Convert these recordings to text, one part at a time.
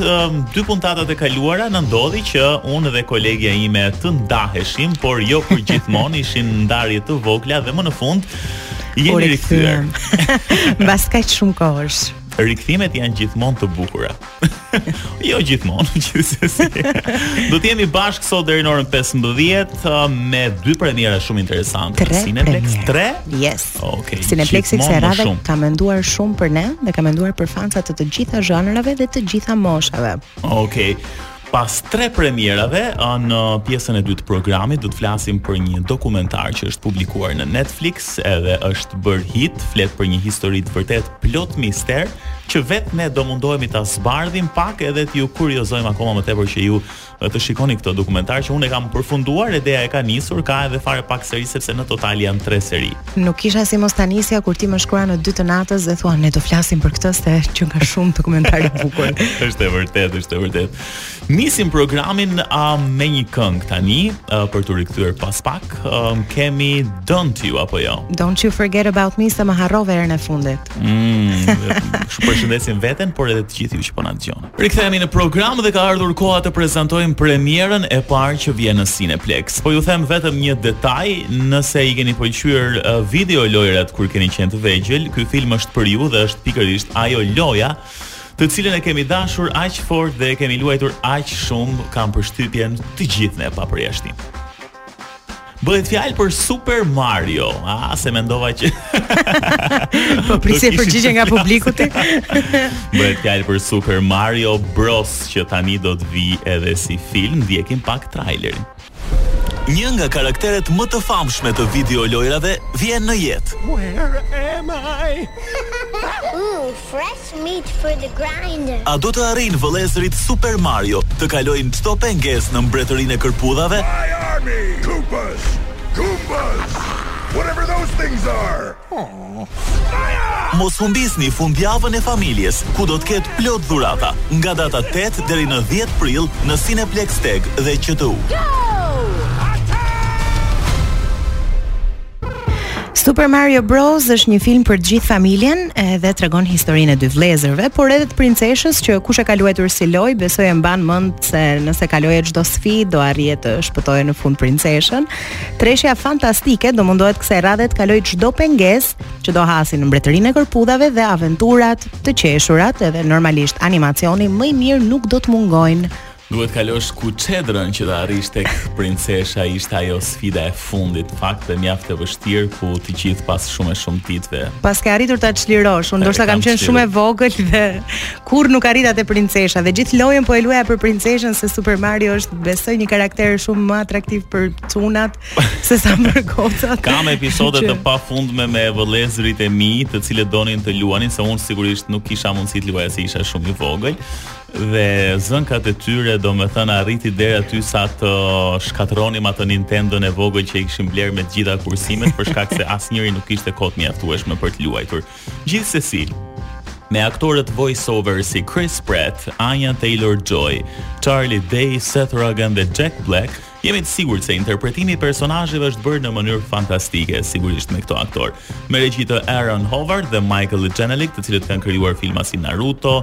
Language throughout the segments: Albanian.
um, dy puntatat e kaluara na ndodhi që unë dhe kolegja ime të ndaheshim, por jo për gjithmonë, ishin ndarje të vogla dhe më në fund jemi rikthyer. Mbas kaq shumë kohësh. Rikthimet janë gjithmonë të bukura. jo gjithmonë, gjithsesi. Do të jemi bashkë sot deri në orën 15 uh, me dy premiera shumë interesante. Tre Cineplex 3 Yes. Okej. Okay, Cineplexi kësaj radhe ka menduar shumë për ne dhe ka menduar për fansat e të gjitha zhanrave dhe të gjitha moshave. Okej. Okay. Pas tre premierave në pjesën e dytë të programit do të flasim për një dokumentar që është publikuar në Netflix, edhe është bërë hit, flet për një histori të vërtetë plot mister që vetë ne do mundohemi ta zbardhim pak edhe t'ju kuriozojmë akoma më tepër që ju Dhe të shikoni këtë dokumentar që unë e kam përfunduar, Edea e ka nisur, ka edhe fare pak seri sepse në total janë 3 seri. Nuk kisha si mos ta nisja kur ti më shkruan në 2 të natës dhe thua ne do flasim për këtë se qenka shumë dokumentar i bukur. është e vërtetë, është e vërtetë. Nisim programin uh, me një këngë tani uh, për të rikthyer pas pak. Uh, kemi Don't You apo jo? Don't You Forget About Me se më harrove herën e fundit. Mm, ju përshëndesim veten, por edhe të gjithë ju që po na dëgjoni. Rikthehemi në program dhe ka ardhur koha të prezantojmë premierën e parë që vjen në Cineplex. Po ju them vetëm një detaj, nëse i keni pëlqyer uh, video lojrat kur keni qenë të vegjël, ky film është për ju dhe është pikërisht ajo loja të cilën e kemi dashur aq fort dhe e kemi luajtur aq shumë, kam përshtypjen të gjithë ne pa përjashtim. Bëhet fjalë për Super Mario. Ah, se mendova që Po prisje përgjigje nga publiku ti. Bëhet fjalë për Super Mario Bros që tani do të vijë edhe si film, ndjekim pak trailerin. Një nga karakteret më të famshme të video lojrave vjen në jetë. Where am I? Ooh, Fresh meat for the grinder. A do të arrijnë vëllezërit Super Mario të kalojnë çdo pengesë në mbretërinë e kërpudhave? My army, Koopas, Goombas, whatever those things are. Mos humbisni fundjavën e familjes, ku do të ketë plot dhurata, nga data 8 deri në 10 prill në Cineplex TEG dhe QTU. Go! Super Mario Bros është një film për të gjithë familjen dhe tregon historinë e dy vëllezërve, por edhe të princeshës që kush e ka luajtur si lojë, besoj e mban mend se nëse kaloje çdo sfidë do arrije të shpëtoje në fund princeshën. Treshja fantastike do mundohet kësaj radhe të kalojë çdo pengesë që do hasin në mbretërinë e kërpudhave dhe aventurat të qeshurat, edhe normalisht animacioni më i mirë nuk do të mungojnë Duhet të kalosh kuçedrën që të arrish tek princesha ishte ajo sfida e fundit, në fakt dhe mjaft e vështirë ku të gjithë pas shumë e shumë ditëve s'kanë arritur ta çlirosh, unë ndoshta kam qenë shumë e vogël dhe kurrë nuk arrita te princesha dhe gjithë lojën po e luaja për princeshën se Super Mario është besoj një karakter shumë më atraktiv për çunat se sa për gocat. Kam episode të pafundme me vëllezërit e mi, të cilët donin të luanin se unë sigurisht nuk kisha mundësi të luaja se isha shumë e vogël. dhe zënkat e tyre domethënë arriti deri aty sa të shkatërronim atë Nintendon e vogël që e kishim blerë me të gjitha kursimet për shkak se asnjëri nuk kishte kohë të mjaftueshme për të luajtur gjithsesi me aktorët voiceover si Chris Pratt, Anya Taylor-Joy, Charlie Day, Seth Rogen dhe Jack Black, jemi të sigurt se interpretimi i personazheve është bërë në mënyrë fantastike, sigurisht me këto aktorë. Me regji të Aaron Horvath dhe Michael Jelenic, të cilët kanë krijuar filma si Naruto,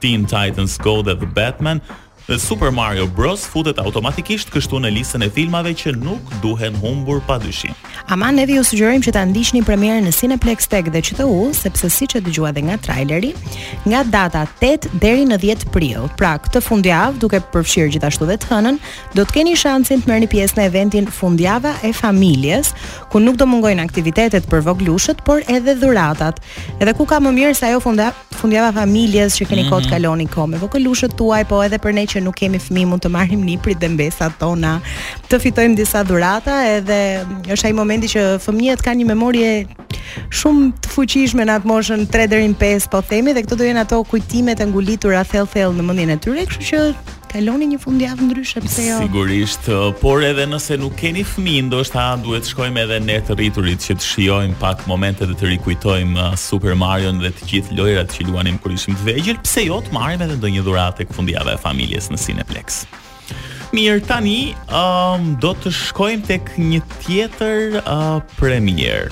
Teen Titans Go dhe The Batman, The Super Mario Bros futet automatikisht kështu në listën e filmave që nuk duhen humbur pa dyshim. Ama ne ju sugjerojmë që ta ndiqni premierën në Cineplexx TEG dhe QTU, sepse siç e dëgjuat dhe nga traileri, nga data 8 deri në 10 prill, pra këtë fundjavë, duke përfshirë gjithashtu dhe të hënën, do të keni shansin të merrni pjesë në eventin Fundjava e Familjes, ku nuk do mungojnë aktivitetet për vogëlushët, por edhe dhuratat. Edhe ku ka më mirë se ajo funda fundjava familjes që keni kohë të mhm. kaloni kohë me vogëlushët tuaj, po edhe për ne që nuk kemi fëmijë mund të marrim nipërit dhe mbesat tona, të fitojmë disa dhurata edhe është ai momenti që fëmijët kanë një memorie shumë të fuqishme në atë moshën 3 deri në 5 po themi dhe këto do jenë ato kujtimet e ngulitura thellë thellë në mendjen e tyre, kështu që Kaloni një fundjavë ndryshe pse jo? Sigurisht, por edhe nëse nuk keni fëmijë, ndoshta duhet të shkojmë edhe ne të rriturit që të shijojmë pak momente dhe të rikujtojmë uh, Super Marion dhe të gjithë lojërat që luanim kur ishim të vegjël, pse jo të marrim edhe ndonjë dhuratë tek fundjava e familjes në Cineplexx. Mirë, tani um, do të shkojmë tek një tjetër uh, premierë.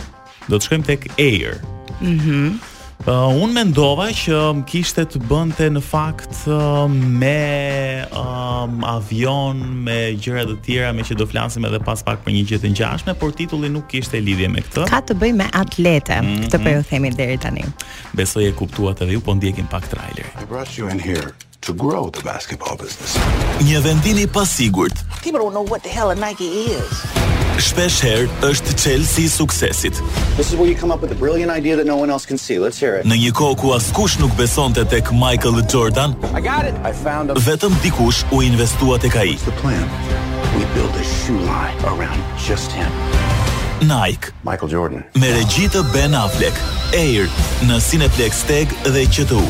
Do të shkojmë tek Air. Mhm. Uh, unë mendova që um, kishte të bënte në fakt uh, me um, avion, me gjëra të tjera, meqë do flasim edhe pas pak për një gjë të ngjashme, por titulli nuk kishte lidhje me këtë. Ka të bëjë me atlete, mhm. këtë po ju themi deri tani. Besoj e kuptuat edhe ju, po ndjekim pak trailerin. I brought you in here. to grow the basketball business. Një vendim i pasigurt. People don't know what the hell a Nike is. Shpeshherë është çelësi i suksesit. This is where you come up with a brilliant idea that no one else can see. Let's hear it. Në një kohë ku askush nuk besonte tek Michael Jordan, I got it. I found him. vetëm dikush u investua tek ai. What's the plan? We build a shoe line around just him. Nike, Michael Jordan. Me regji të Ben Affleck, Air në Cineplexx TEG dhe QTU.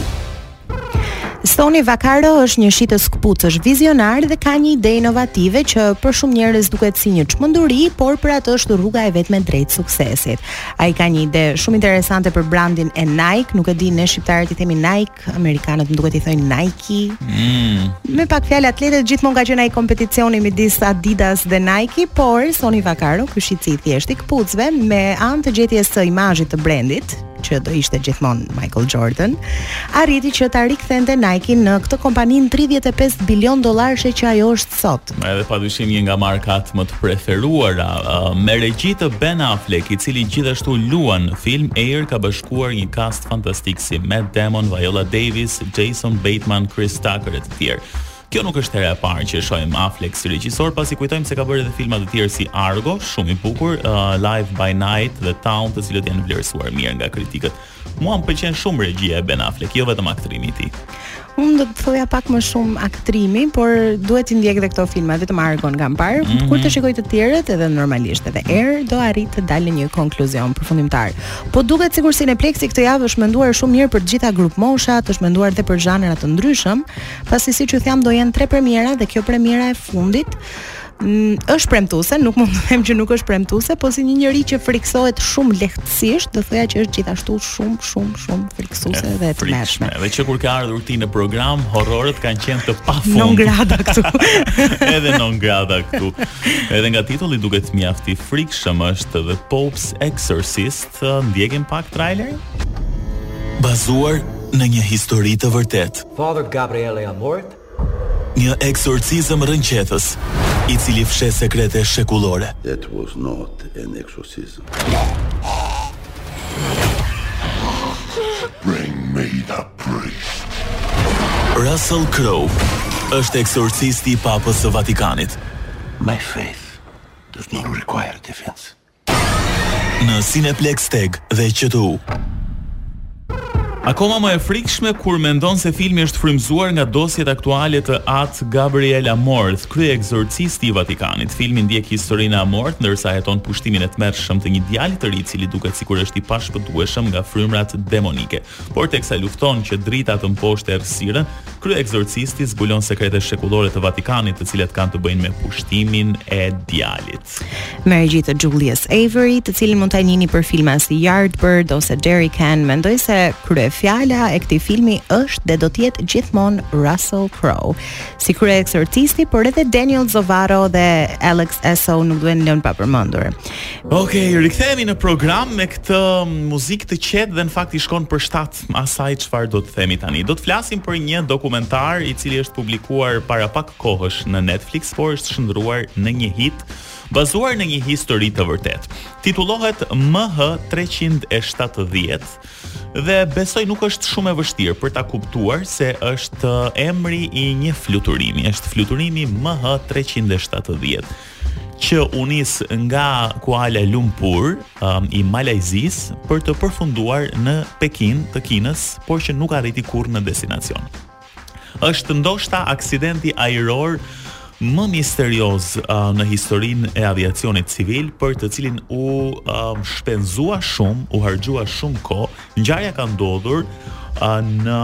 Sonny Vaccaro është një shitës këpucësh vizionar dhe ka një ide inovative që për shumë njerëz duket si një çmenduri, por për atë është rruga e vetme drejt suksesit. Ai ka një ide shumë interesante për brandin e Nike, nuk e di ne shqiptarët i themi Nike, amerikanët më duket i thonë Nike. Mm. Me pak fjalë atletet gjithmonë ka qenë ai kompeticioni midis Adidas dhe Nike, por Sonny Vaccaro, ky shitësi i thjeshtë i këpucëve me anë të gjetjes së imazhit të brandit, që do ishte gjithmonë Michael Jordan, arriti që ta rikthente Nike në këtë kompaninë 35 bilion dollarëshe që ajo është sot. Edhe pa dyshim një nga markat më të preferuara, uh, me regji të Ben Affleck, i cili gjithashtu luan në film, Air ka bashkuar një cast fantastik si Matt Damon, Viola Davis, Jason Bateman, Chris Tucker e të tjerë. Kjo nuk është hera e parë që e shohim Affleck si regjisor, pasi kujtojmë se ka bërë edhe filma të tjerë si Argo, shumë i bukur, uh, Live by Night dhe Town, të cilët janë vlerësuar mirë nga kritikët. Mua më pëlqen shumë regjia e Ben Affleck, jo vetëm aktrimi i tij. Unë do të thoja pak më shumë aktrimi, por duhet të ndjek edhe këto filma, vetëm Argon kam parë. Mm -hmm. Kur të shikoj të tjerët edhe normalisht edhe Air do arrij të dal në një konkluzion përfundimtar. Po duket sikur Cineplexi këtë javë është menduar shumë mirë për të gjitha grupmoshat, është menduar edhe për zhanra të ndryshëm. Pasi siç ju them do jenë tre premiera dhe kjo premiera e fundit mm, është premtuese, nuk mund të them që nuk është premtuese, po si një njeri që friksohet shumë lehtësisht, do thoja që është gjithashtu shumë shumë shumë friksuese dhe e tmerrshme. Dhe që kur ke ardhur ti në program, horrorët kanë qenë të pafund. Non grata këtu. Edhe non grata këtu. Edhe nga titulli duket mjaft i frikshëm është The Pope's Exorcist, ndjekim pak trailerin. Bazuar në një histori të vërtetë. Father Gabriele Amorth. Një ekzorcizëm rrëqethës, i cili fsheh sekrete shekullore. That was not an exorcism. Bring me the priest. Russell Crowe është ekzorcisti i Papës së Vatikanit. My faith does not require defense. Në Cineplexx TEG dhe QTU. Akoma më e frikshme kur mendon se filmi është frymëzuar nga dosjet aktuale të At Gabriele Amorth, kryeekzorcisti i Vatikanit. Filmi ndjek historinë e Amorth ndërsa heton pushtimin e tmerrshëm të një djali të ri i cili duket sikur është i pashpëtueshëm nga frymërat demonike. Por teksa lufton që drita të mposhtë errësirën, kryeekzorcisti zbulon sekrete shekullore të Vatikanit, të cilat kanë të bëjnë me pushtimin e djalit. Me regji të Julius Avery, të cilin mund ta njihni për filma si Yardbird ose Jerrycan, mendoj se kryefjala e këtij filmi është dhe do të jetë gjithmonë Russell Crowe. Si kryeekzorcisti, por edhe Daniel Zovatto dhe Alex Essoe nuk duhen lënë pa përmendur. Ok, rikthehemi në program me këtë muzikë të qetë dhe në fakt i shkon për shtat asaj çfarë do të themi tani. Do të flasim për një dokumentar i cili është publikuar para pak kohësh në Netflix, por është shndërruar në një hit bazuar në një histori të vërtetë. Titullohet MH370 dhe besoj nuk është shumë e vështirë për ta kuptuar se është emri i një fluturimi, është fluturimi MH370. që u nis nga Kuala Lumpur um, i Malajzisë për të përfunduar në Pekin të Kinës, por që nuk arriti kurrë në destinacion. Është ndoshta aksidenti ajror më misterioz uh, në historinë e aviacionit civil për të cilin u uh, shpenzua shumë, u harxhua shumë kohë Ngjarja ka ndodhur në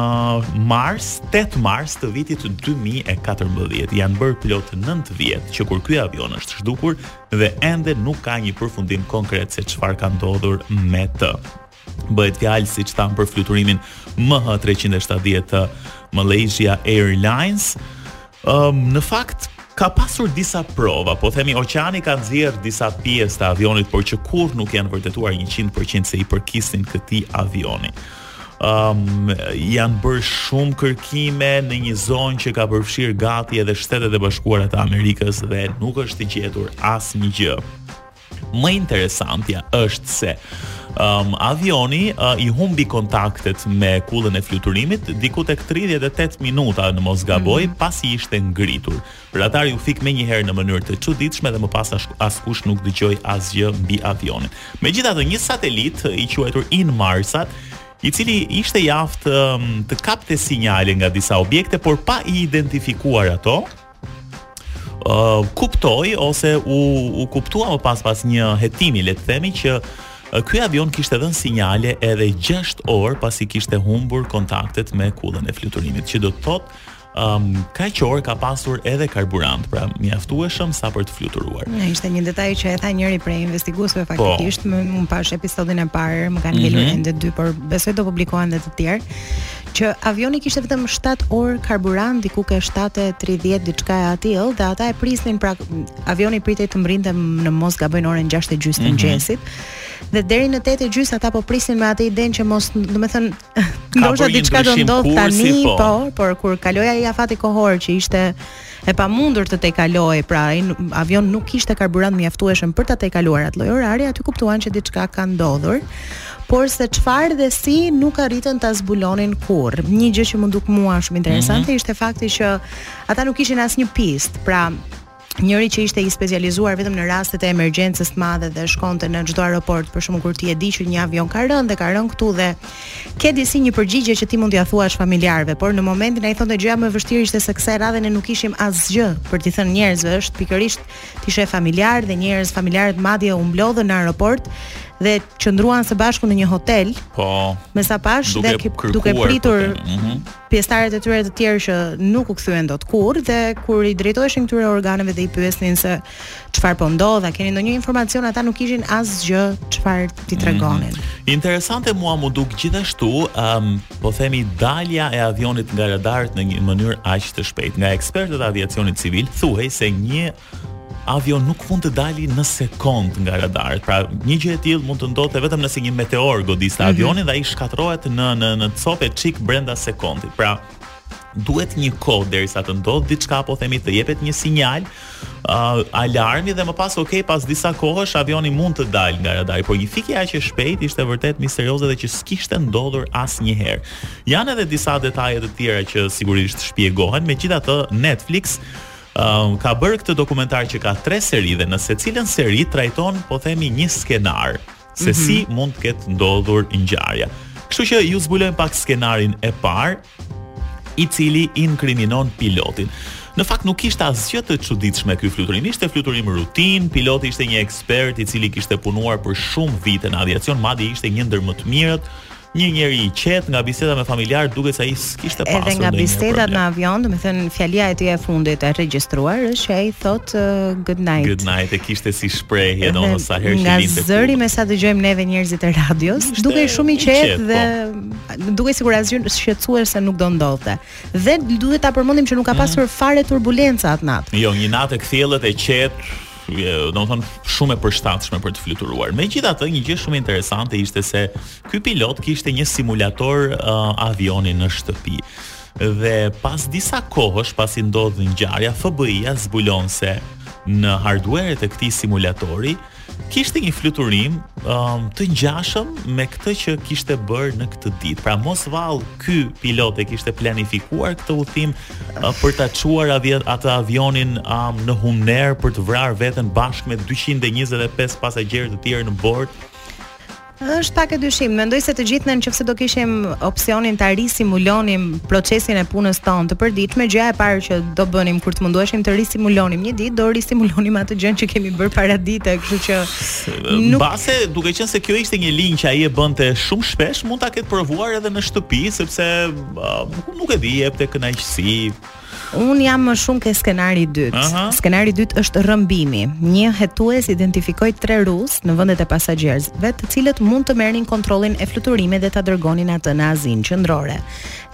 mars, 8 mars të vitit 2014. Janë bërë plot 9 vjet që kur ky avion është zhdukur dhe ende nuk ka një përfundim konkret se çfarë ka ndodhur me të. Bëhet fjalë siç thamë për fluturimin MH370 të Malaysia Airlines Um, në fakt, ka pasur disa prova, po themi oqeani ka nxjerrë disa pjesë të avionit, por që kurrë nuk janë vërtetuar 100% se i përkisnin këtij avioni. Um, janë bërë shumë kërkime në një zonë që ka përfshirë gati edhe Shtetet e Bashkuara të Amerikës dhe nuk është gjetur asnjë gjë. Më interesantja është se um, avioni uh, i humbi kontaktet me kullën e fluturimit diku tek 38 minuta në mos gaboj mm -hmm. pasi ishte ngritur. Radari u fik menjëherë në mënyrë të çuditshme dhe më pas askush nuk dëgjoi asgjë mbi avionin. Megjithatë, një satelit i quajtur Inmarsat i cili ishte i aftë um, të kapte sinjale nga disa objekte, por pa i identifikuar ato, Uh, kuptoi ose u, u kuptua më pas pas një hetimi, le të themi që Ky avion kishte dhënë sinjale edhe 6 orë pasi kishte humbur kontaktet me kullën e fluturimit, që do të thotë um, kaq orë ka pasur edhe karburant, pra mjaftueshëm sa për të fluturuar. Se ishte një detaj që e tha njëri prej investiguesve po. faktikisht, po. më, në pashë episodin e parë, më kanë ngelur mm -hmm. ende dy, por besoj do publikohen edhe të tjerë që avioni kishte vetëm 7 orë karburant diku ke 7:30 diçka e tillë dhe ata e prisnin pra avioni pritej të mbërrinte në mos gaboj në orën 6:30 të mhm. mëngjesit. Mm -hmm dhe deri në 8 e gjysmë ata po prisnin me atë idenë që mos, domethënë, ndoshta diçka do ndodhë tani, po. po, por kur kaloi ai afati kohor që ishte e pamundur të tejkalohej, pra ai avion nuk kishte karburant mjaftueshëm për ta tejkaluar atë lloj orari, aty kuptuan që diçka ka ndodhur. Por se çfarë dhe si nuk arritën ta zbulonin kurrë. Një gjë që m'u duk mua shumë interesante mm -hmm. ishte fakti që ata nuk kishin asnjë pistë, pra njëri që ishte i specializuar vetëm në rastet e emergjencës të madhe dhe shkonte në çdo aeroport për shembull kur ti e di që një avion ka rënë dhe ka rënë këtu dhe Ke disi një përgjigje që ti mund t'ua thuash familjarëve, por në momentin ai thonte gjëja më e vështirë ishte se kësaj radhe ne nuk kishim asgjë për t'i thënë njerëzve, është pikërisht ti sheh familjar dhe njerëz familjarët madje u mblodhën në aeroport dhe qëndruan së bashku në një hotel. Po. Me sa pashë duke, duke pritur mm -hmm. pjesëtarët e tyre të tjerë që nuk u kthyen dot kurrë dhe kur i drejtoheshin këtyre organeve dhe i pyesnin se çfarë po ndodh, a keni ndonjë informacion, ata nuk kishin asgjë çfarë t'i mhm. tregonin. Mm -hmm. Interesante mua m'u duk gjithashtu, um, po themi dalja e avionit nga radarët në një mënyrë aq të shpejtë. Nga ekspertët e aviacionit civil thuhej se një avion nuk mund të dalë në sekondë nga radarët. Pra, një gjë e tillë mund të ndodhte vetëm nëse një meteor godiste mm -hmm. avionin dhe ai shkatërrohej në në në copë-çikë brenda sekondit. Pra, duhet një kohë derisa të ndodhë diçka po themi të jepet një sinjal uh, alarmi dhe më pas okay pas disa kohësh avioni mund të dalë nga radari por një fikje aq e shpejtë ishte vërtet misterioze dhe që s'kishte ndodhur asnjëherë janë edhe disa detaje të tjera që sigurisht shpjegohen megjithatë Netflix Ka bërë këtë dokumentar që ka tre seri dhe në secilën seri trajton, po themi, një skenar se mhm. si mund të ketë ndodhur ngjarja. Kështu që ju zbulojmë pak skenarin e parë, i cili inkriminon pilotin. Në fakt nuk kishte asgjë të çuditshme ky fluturim. Ishte fluturim rutinë, piloti ishte një ekspert i cili kishte punuar për shumë vite në aviacion, madje ishte një ndër më të mirët një njeri i qetë nga biseda me familjarë duket se ai s'kishte pasur edhe nga bisedat në avion, domethënë fjalia e tij e fundit e regjistruar është që ai thotë uh, good night. Good night e kishte si shprehje domo sa herë që linte. Nga zëri me sa dëgjojmë neve njerëzit e radios, dukej shumë i qetë dhe po. dukej sikur asgjë shqetësuese nuk do ndodhte. Dhe duhet ta përmendim që nuk ka mm. pasur fare turbulenca atë natë. Jo, një natë e kthjellët e qetë, domethënë shumë e përshtatshme për të fluturuar. Megjithatë, një gjë shumë interesante ishte se ky pilot kishte një simulator uh, avioni në shtëpi. Dhe pas disa kohësh, pasi ndodhi ngjarja, FBI-ja zbulon se në hardware-et e këtij simulatori kishte një fluturim um, të ngjashëm me këtë që kishte bërë në këtë ditë. Pra mos vallë ky pilot e kishte planifikuar këtë udhëtim, për ta çuar atë avionin në humnerë për të vrarë veten bashkë me 225 pasagjerë të tjerë në bord. Është pak e dyshimtë. Mendoj se të gjithë ne nëse do kishim opsionin ta risimulonim procesin e punës tonë të përditshme, gjëja e parë që do bënim kur të mundueshim të risimulonim një ditë, do risimulonim atë gjënë që kemi bërë para dite, kështu që nuk, mbase, duke qenë se kjo ishte një linjë që ai e bënte shumë shpesh, mund ta ketë provuar edhe në shtëpi, sepse Nuk, nuk e di, jepte kënaqësi. Unë jam më shumë ke skenari i dytë. Aha. Skenari i dytë është rrëmbimi. Një hetues identifikoi tre rusë në vendet e pasagjerëve, të cilët mund të merrnin kontrollin e fluturimit dhe ta dërgonin atë në Azinë Qendrore.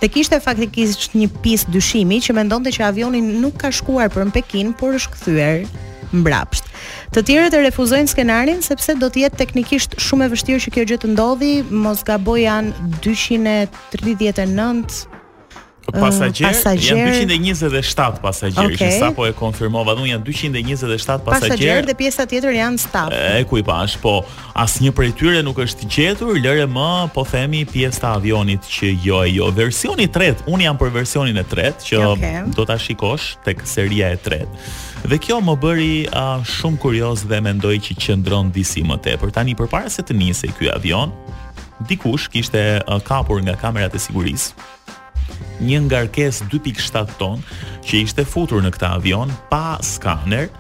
Dhe kishte faktikisht një pistë dyshimi që mendonte që avioni nuk ka shkuar për në Pekin, por është kthyer mbrapsht. Të tjerët e refuzojnë skenarin sepse do të jetë teknikisht shumë e vështirë që kjo gjë të ndodhi, mos gaboj janë 200 39 Pasagjerë, pasagjerë, janë 227 pasagjerë, okay. që sapo e konfirmova, dhe unë, janë 227 pasagjerë. Pasagjerë dhe pjesa tjetër janë staf, ekuipazh, po asnjë prej tyre nuk është gjetur, lëre më, po themi pjesë të avionit që jo e jo. Versioni i tretë, unë jam për versionin e tretë që okay. do ta shikosh tek seria e tretë. Dhe kjo më bëri uh, shumë kurioz dhe mendoj që qëndron disi më tepër. Tani përpara se të nisej ky avion, Dikush kishte kapur nga kamerat e sigurisë një ngarkesë 2.7 ton që ishte futur në këtë avion pa skaner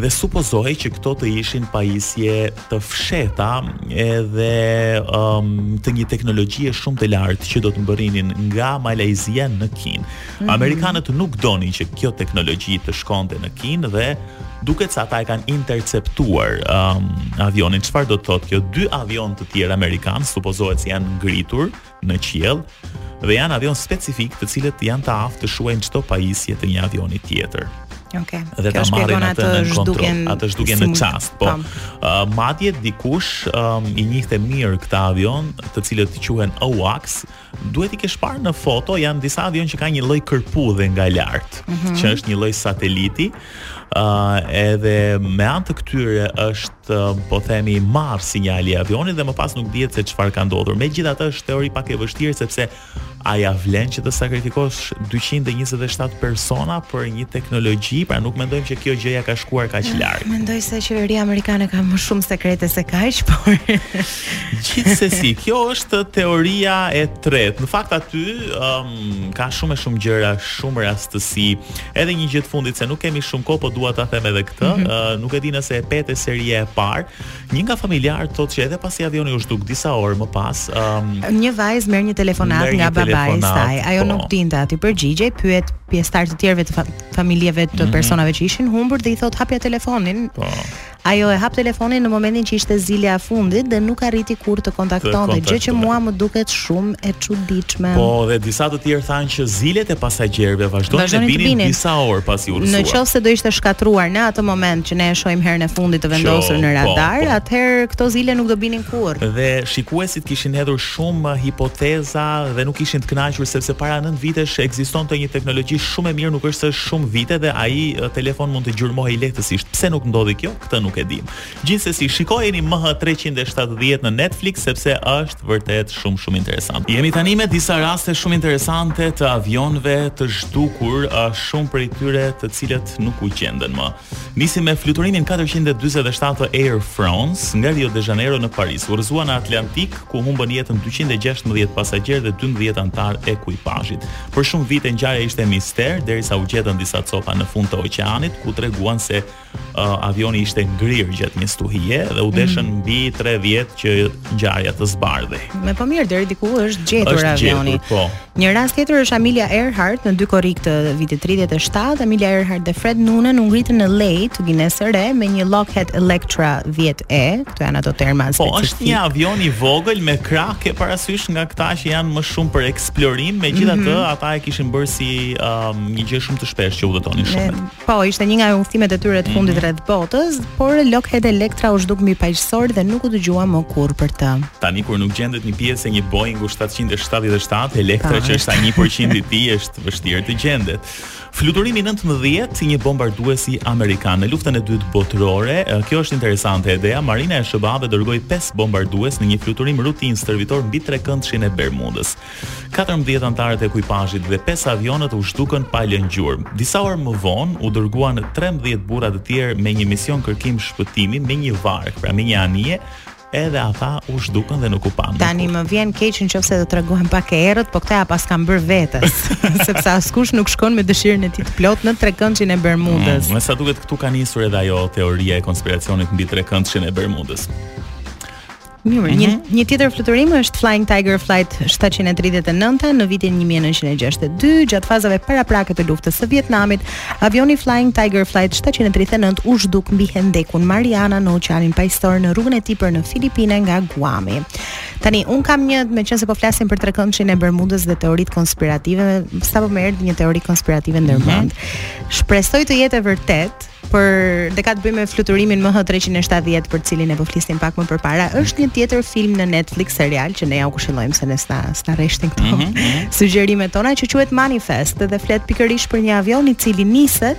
dhe supozohej që këto të ishin pajisje të fshehta edhe um, të një teknologjie shumë të lartë që do të mbërrinin nga Malajzia në Kinë. Mhm. Amerikanët nuk donin që kjo teknologji të shkonte në Kinë dhe duket se ata e kanë interceptuar um, avionin. Çfarë do të thotë kjo? Dy avionë të tjerë amerikanë supozohet se janë ngritur në qiell dhe janë avionë specifikë të cilët janë të aftë të shuajnë çdo pajisje të një avioni tjetër. Okay. Dhe ta marrin atë në kontroll, ta zhdukin në çast. Po. Uh, madje dikush um, i njihte mirë këta avionë, të cilët quhen AWACS, Duhet t'i kesh parë në foto, janë disa avionë që kanë një lloj kërpudhe nga lart, mm -hmm. që është një lloj sateliti. Ëh, uh, edhe me anë të këtyre është uh, po themi marrë sinjali i avionit dhe më pas nuk dihet se çfarë ka ndodhur. Megjithatë është teori pak e vështirë sepse a ia vlen që të sakrifikosh 227 persona për një teknologji, pra nuk mendojmë që kjo gjëja ka shkuar kaq larg. Mendoj se qeveria amerikane ka më shumë sekrete se kaq, por Gjithsesi, kjo është teoria e tretë. Në fakt aty um, ka shumë e shumë gjëra, shumë rastësi. Edhe një gjë të fundit se nuk kemi shumë kohë, po dua ta them edhe këtë. Mm -hmm. uh, nuk e di nëse e pe te seria e parë. Një nga familjarët thotë që edhe pasi avioni u zhduk disa orë më pas, um, një vajzë merr një telefonat nga babai i saj. Ajo po. nuk dinte a t'i përgjigjej, pyet pjesëtarë të tjerë të familjeve të mm -hmm. personave që ishin humbur dhe i thotë hapja telefonin. Po. Ajo e hap telefonin në momentin që ishte zilja e fundit dhe nuk arriti kurrë të kontaktonte, gjë që mua më duket shumë e çuditshme. Po, dhe disa të tjerë thanë që zilet e pasagjerëve vazhdonin të binin disa orë pasi u rrëzua. Në qoftë se do ishte shkatërruar në atë moment që ne e shohim herën e fundit të vendosur në po, radar, po. atëherë këto zile nuk do binin kurrë. Dhe shikuesit kishin hedhur shumë hipoteza dhe nuk ishin të kënaqur sepse para 9 vitesh ekzistonte një teknologji shumë e mirë, nuk është se shumë vite dhe ai telefon mund të gjurmohej lehtësisht. Pse nuk ndodhi kjo? Këtë nuk e dimë. Gjithsesi, shikojeni MH370 në Netflix sepse është vërtet shumë shumë interesant. Jemi tani me disa raste shumë interesante të avionëve të zhdukur, shumë prej tyre të cilët nuk u gjetën më. Nisim me fluturimin 447 të Air France nga Rio de Janeiro në Paris. U rrëzua në Atlantik ku humbën jetën 216 pasagjerë dhe 12 anëtarë ekuipazhit. Për shumë vite ngjarja ishte mister derisa u gjetën disa copa në fund të oqeanit ku treguan se uh, avioni ishte ngrirë gjatë një stuhie dhe u deshën mm. mbi 3 vjet që ngjarja të zbardhej. Epo mirë deri diku është gjetur është avioni. Gjetur, po. Një rast tjetër është Amelia Earhart në dy korrik të vitit 37, Amelia Earhart dhe Fred Noonan u ngritën në Lae të Guinesë së Re me një Lockheed Electra 10E, këto janë ato terma specifike. Po është një avion i vogël ma ke parasysh nga këta që janë më shumë për eks plorim, megjithatë mm -hmm. ata e kishin bërë si um, një gjë shumë të shpeshtë që udhëtonin shumë. Po, po, ishte një nga udhëtimet e tyre të fundit mm -hmm. rreth botës, por Lockheed Electra u zhduk mbi paqësor dhe nuk u dëgjua më kurrë për të. Tani kur nuk gjendet një pjesë e një Boeing 777 Electra që është 1% i tij është vështirë të gjendet. Fluturimi nëntëmbëdhjetë i një bombarduesi amerikan në Luftën e Dytë Botërore. Kjo është interesante edhe kjo. Marina e SHBA-ve dërgoi 5 bombardues në një fluturim rutinë stërvitor mbi trekëndshin e Bermudës. 14 anëtarët e ekuipazhit dhe 5 avionët u zhdukën pa lënë gjurmë. Disa orë më vonë u dërguan 13 burra të tjerë me një mision kërkim shpëtimi me një varkë, pra mbi një anije, Edhe ata u zhdukën dhe nuk u panë. Tani më vjen keq nëse do të tregohem pak e errët, po këta ia paskan bërë vetes, sepse askush nuk shkon me dëshirën e tij të plotë në trekëndshin e Bermudës. Mm, me sa duket këtu ka nisur edhe ajo teoria e konspiracionit mbi trekëndshin e Bermudës. Mirë, mm -hmm. një mhm. një tjetër fluturim është Flying Tiger Flight 739 në vitin 1962, gjatë fazave paraprake të luftës së Vietnamit, Avioni Flying Tiger Flight 739 u zhduk mbi hendekun Mariana në Oqeanin Paqësor në rrugën e tij për në Filipine nga Guami. Tani un kam një, meqense po flasim për trekëndshin e Bermudës dhe teoritë konspirative, sapo më erdhi një teori konspirative ndërmend. Mhm. Shpresoj të jetë e vërtetë, për dhe ka të bëjë me fluturimin MH 370 për të cilin po flisnim pak më përpara. Është një tjetër film në Netflix serial që ne ja u këshillojmë se nuk na na rreshtin këtu. Mm -hmm. Sugjerimet tona që quhet Manifest dhe flet pikërisht për një avion i cili niset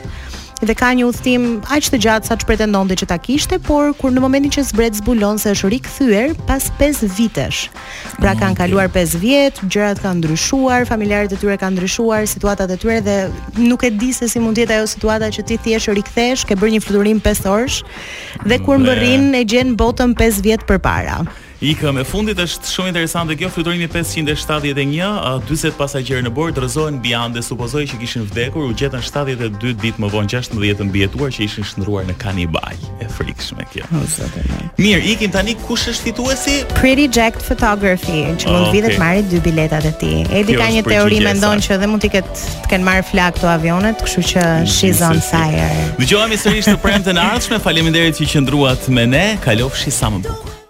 dhe ka një udhëtim aq të gjatë sa ç'pretendonte që ta kishte, por kur në momentin që zbret zbulon se është rikthyer pas 5 vitesh. Pra kanë kaluar 5 vjet, gjërat kanë ndryshuar, familjarët e tyre kanë ndryshuar, situatat e tyre dhe nuk e di se si mund të jetë ajo situata që ti thjesht rikthesh, ke bërë një fluturim 5 orësh dhe kur mbërrin e gjen botën 5 vjet përpara. Ikim, e fundit është shumë interesante kjo, fluturimi 571, 40 pasagjerë në bord rrëzohen mbi Ande, supozohej që kishin vdekur, u gjetën 72 ditë më vonë 16 të mbijetuar që ishin shndërruar në kanibal. E frikshme kjo. Mirë, ikim tani kush është fituesi? Pretty Jack Photography, që mund okay. vijë të marrë dy biletat e tij. Edi ka një teori mendon që edhe mund të ketë të kenë marrë flakë këto avionët, kështu që she's on fire. Dëgjohemi sërish të premten e ardhshme. Faleminderit që qëndruat me ne. Kalofshi sa më bukur.